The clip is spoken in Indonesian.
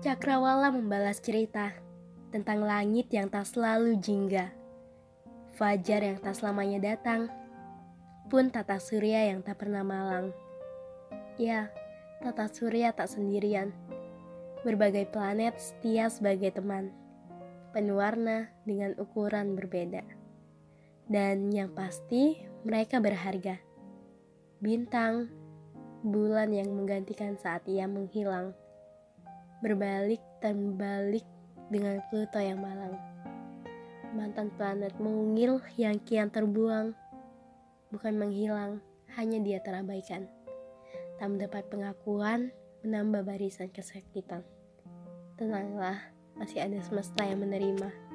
Cakrawala membalas cerita tentang langit yang tak selalu jingga, fajar yang tak selamanya datang, pun tata surya yang tak pernah malang. Ya, tata surya tak sendirian. Berbagai planet setia sebagai teman, penuh warna dengan ukuran berbeda. Dan yang pasti, mereka berharga. Bintang, bulan yang menggantikan saat ia menghilang berbalik dan balik dengan Pluto yang malang. Mantan planet mungil yang kian terbuang, bukan menghilang, hanya dia terabaikan. Tak mendapat pengakuan, menambah barisan kesakitan. Tenanglah, masih ada semesta yang menerima.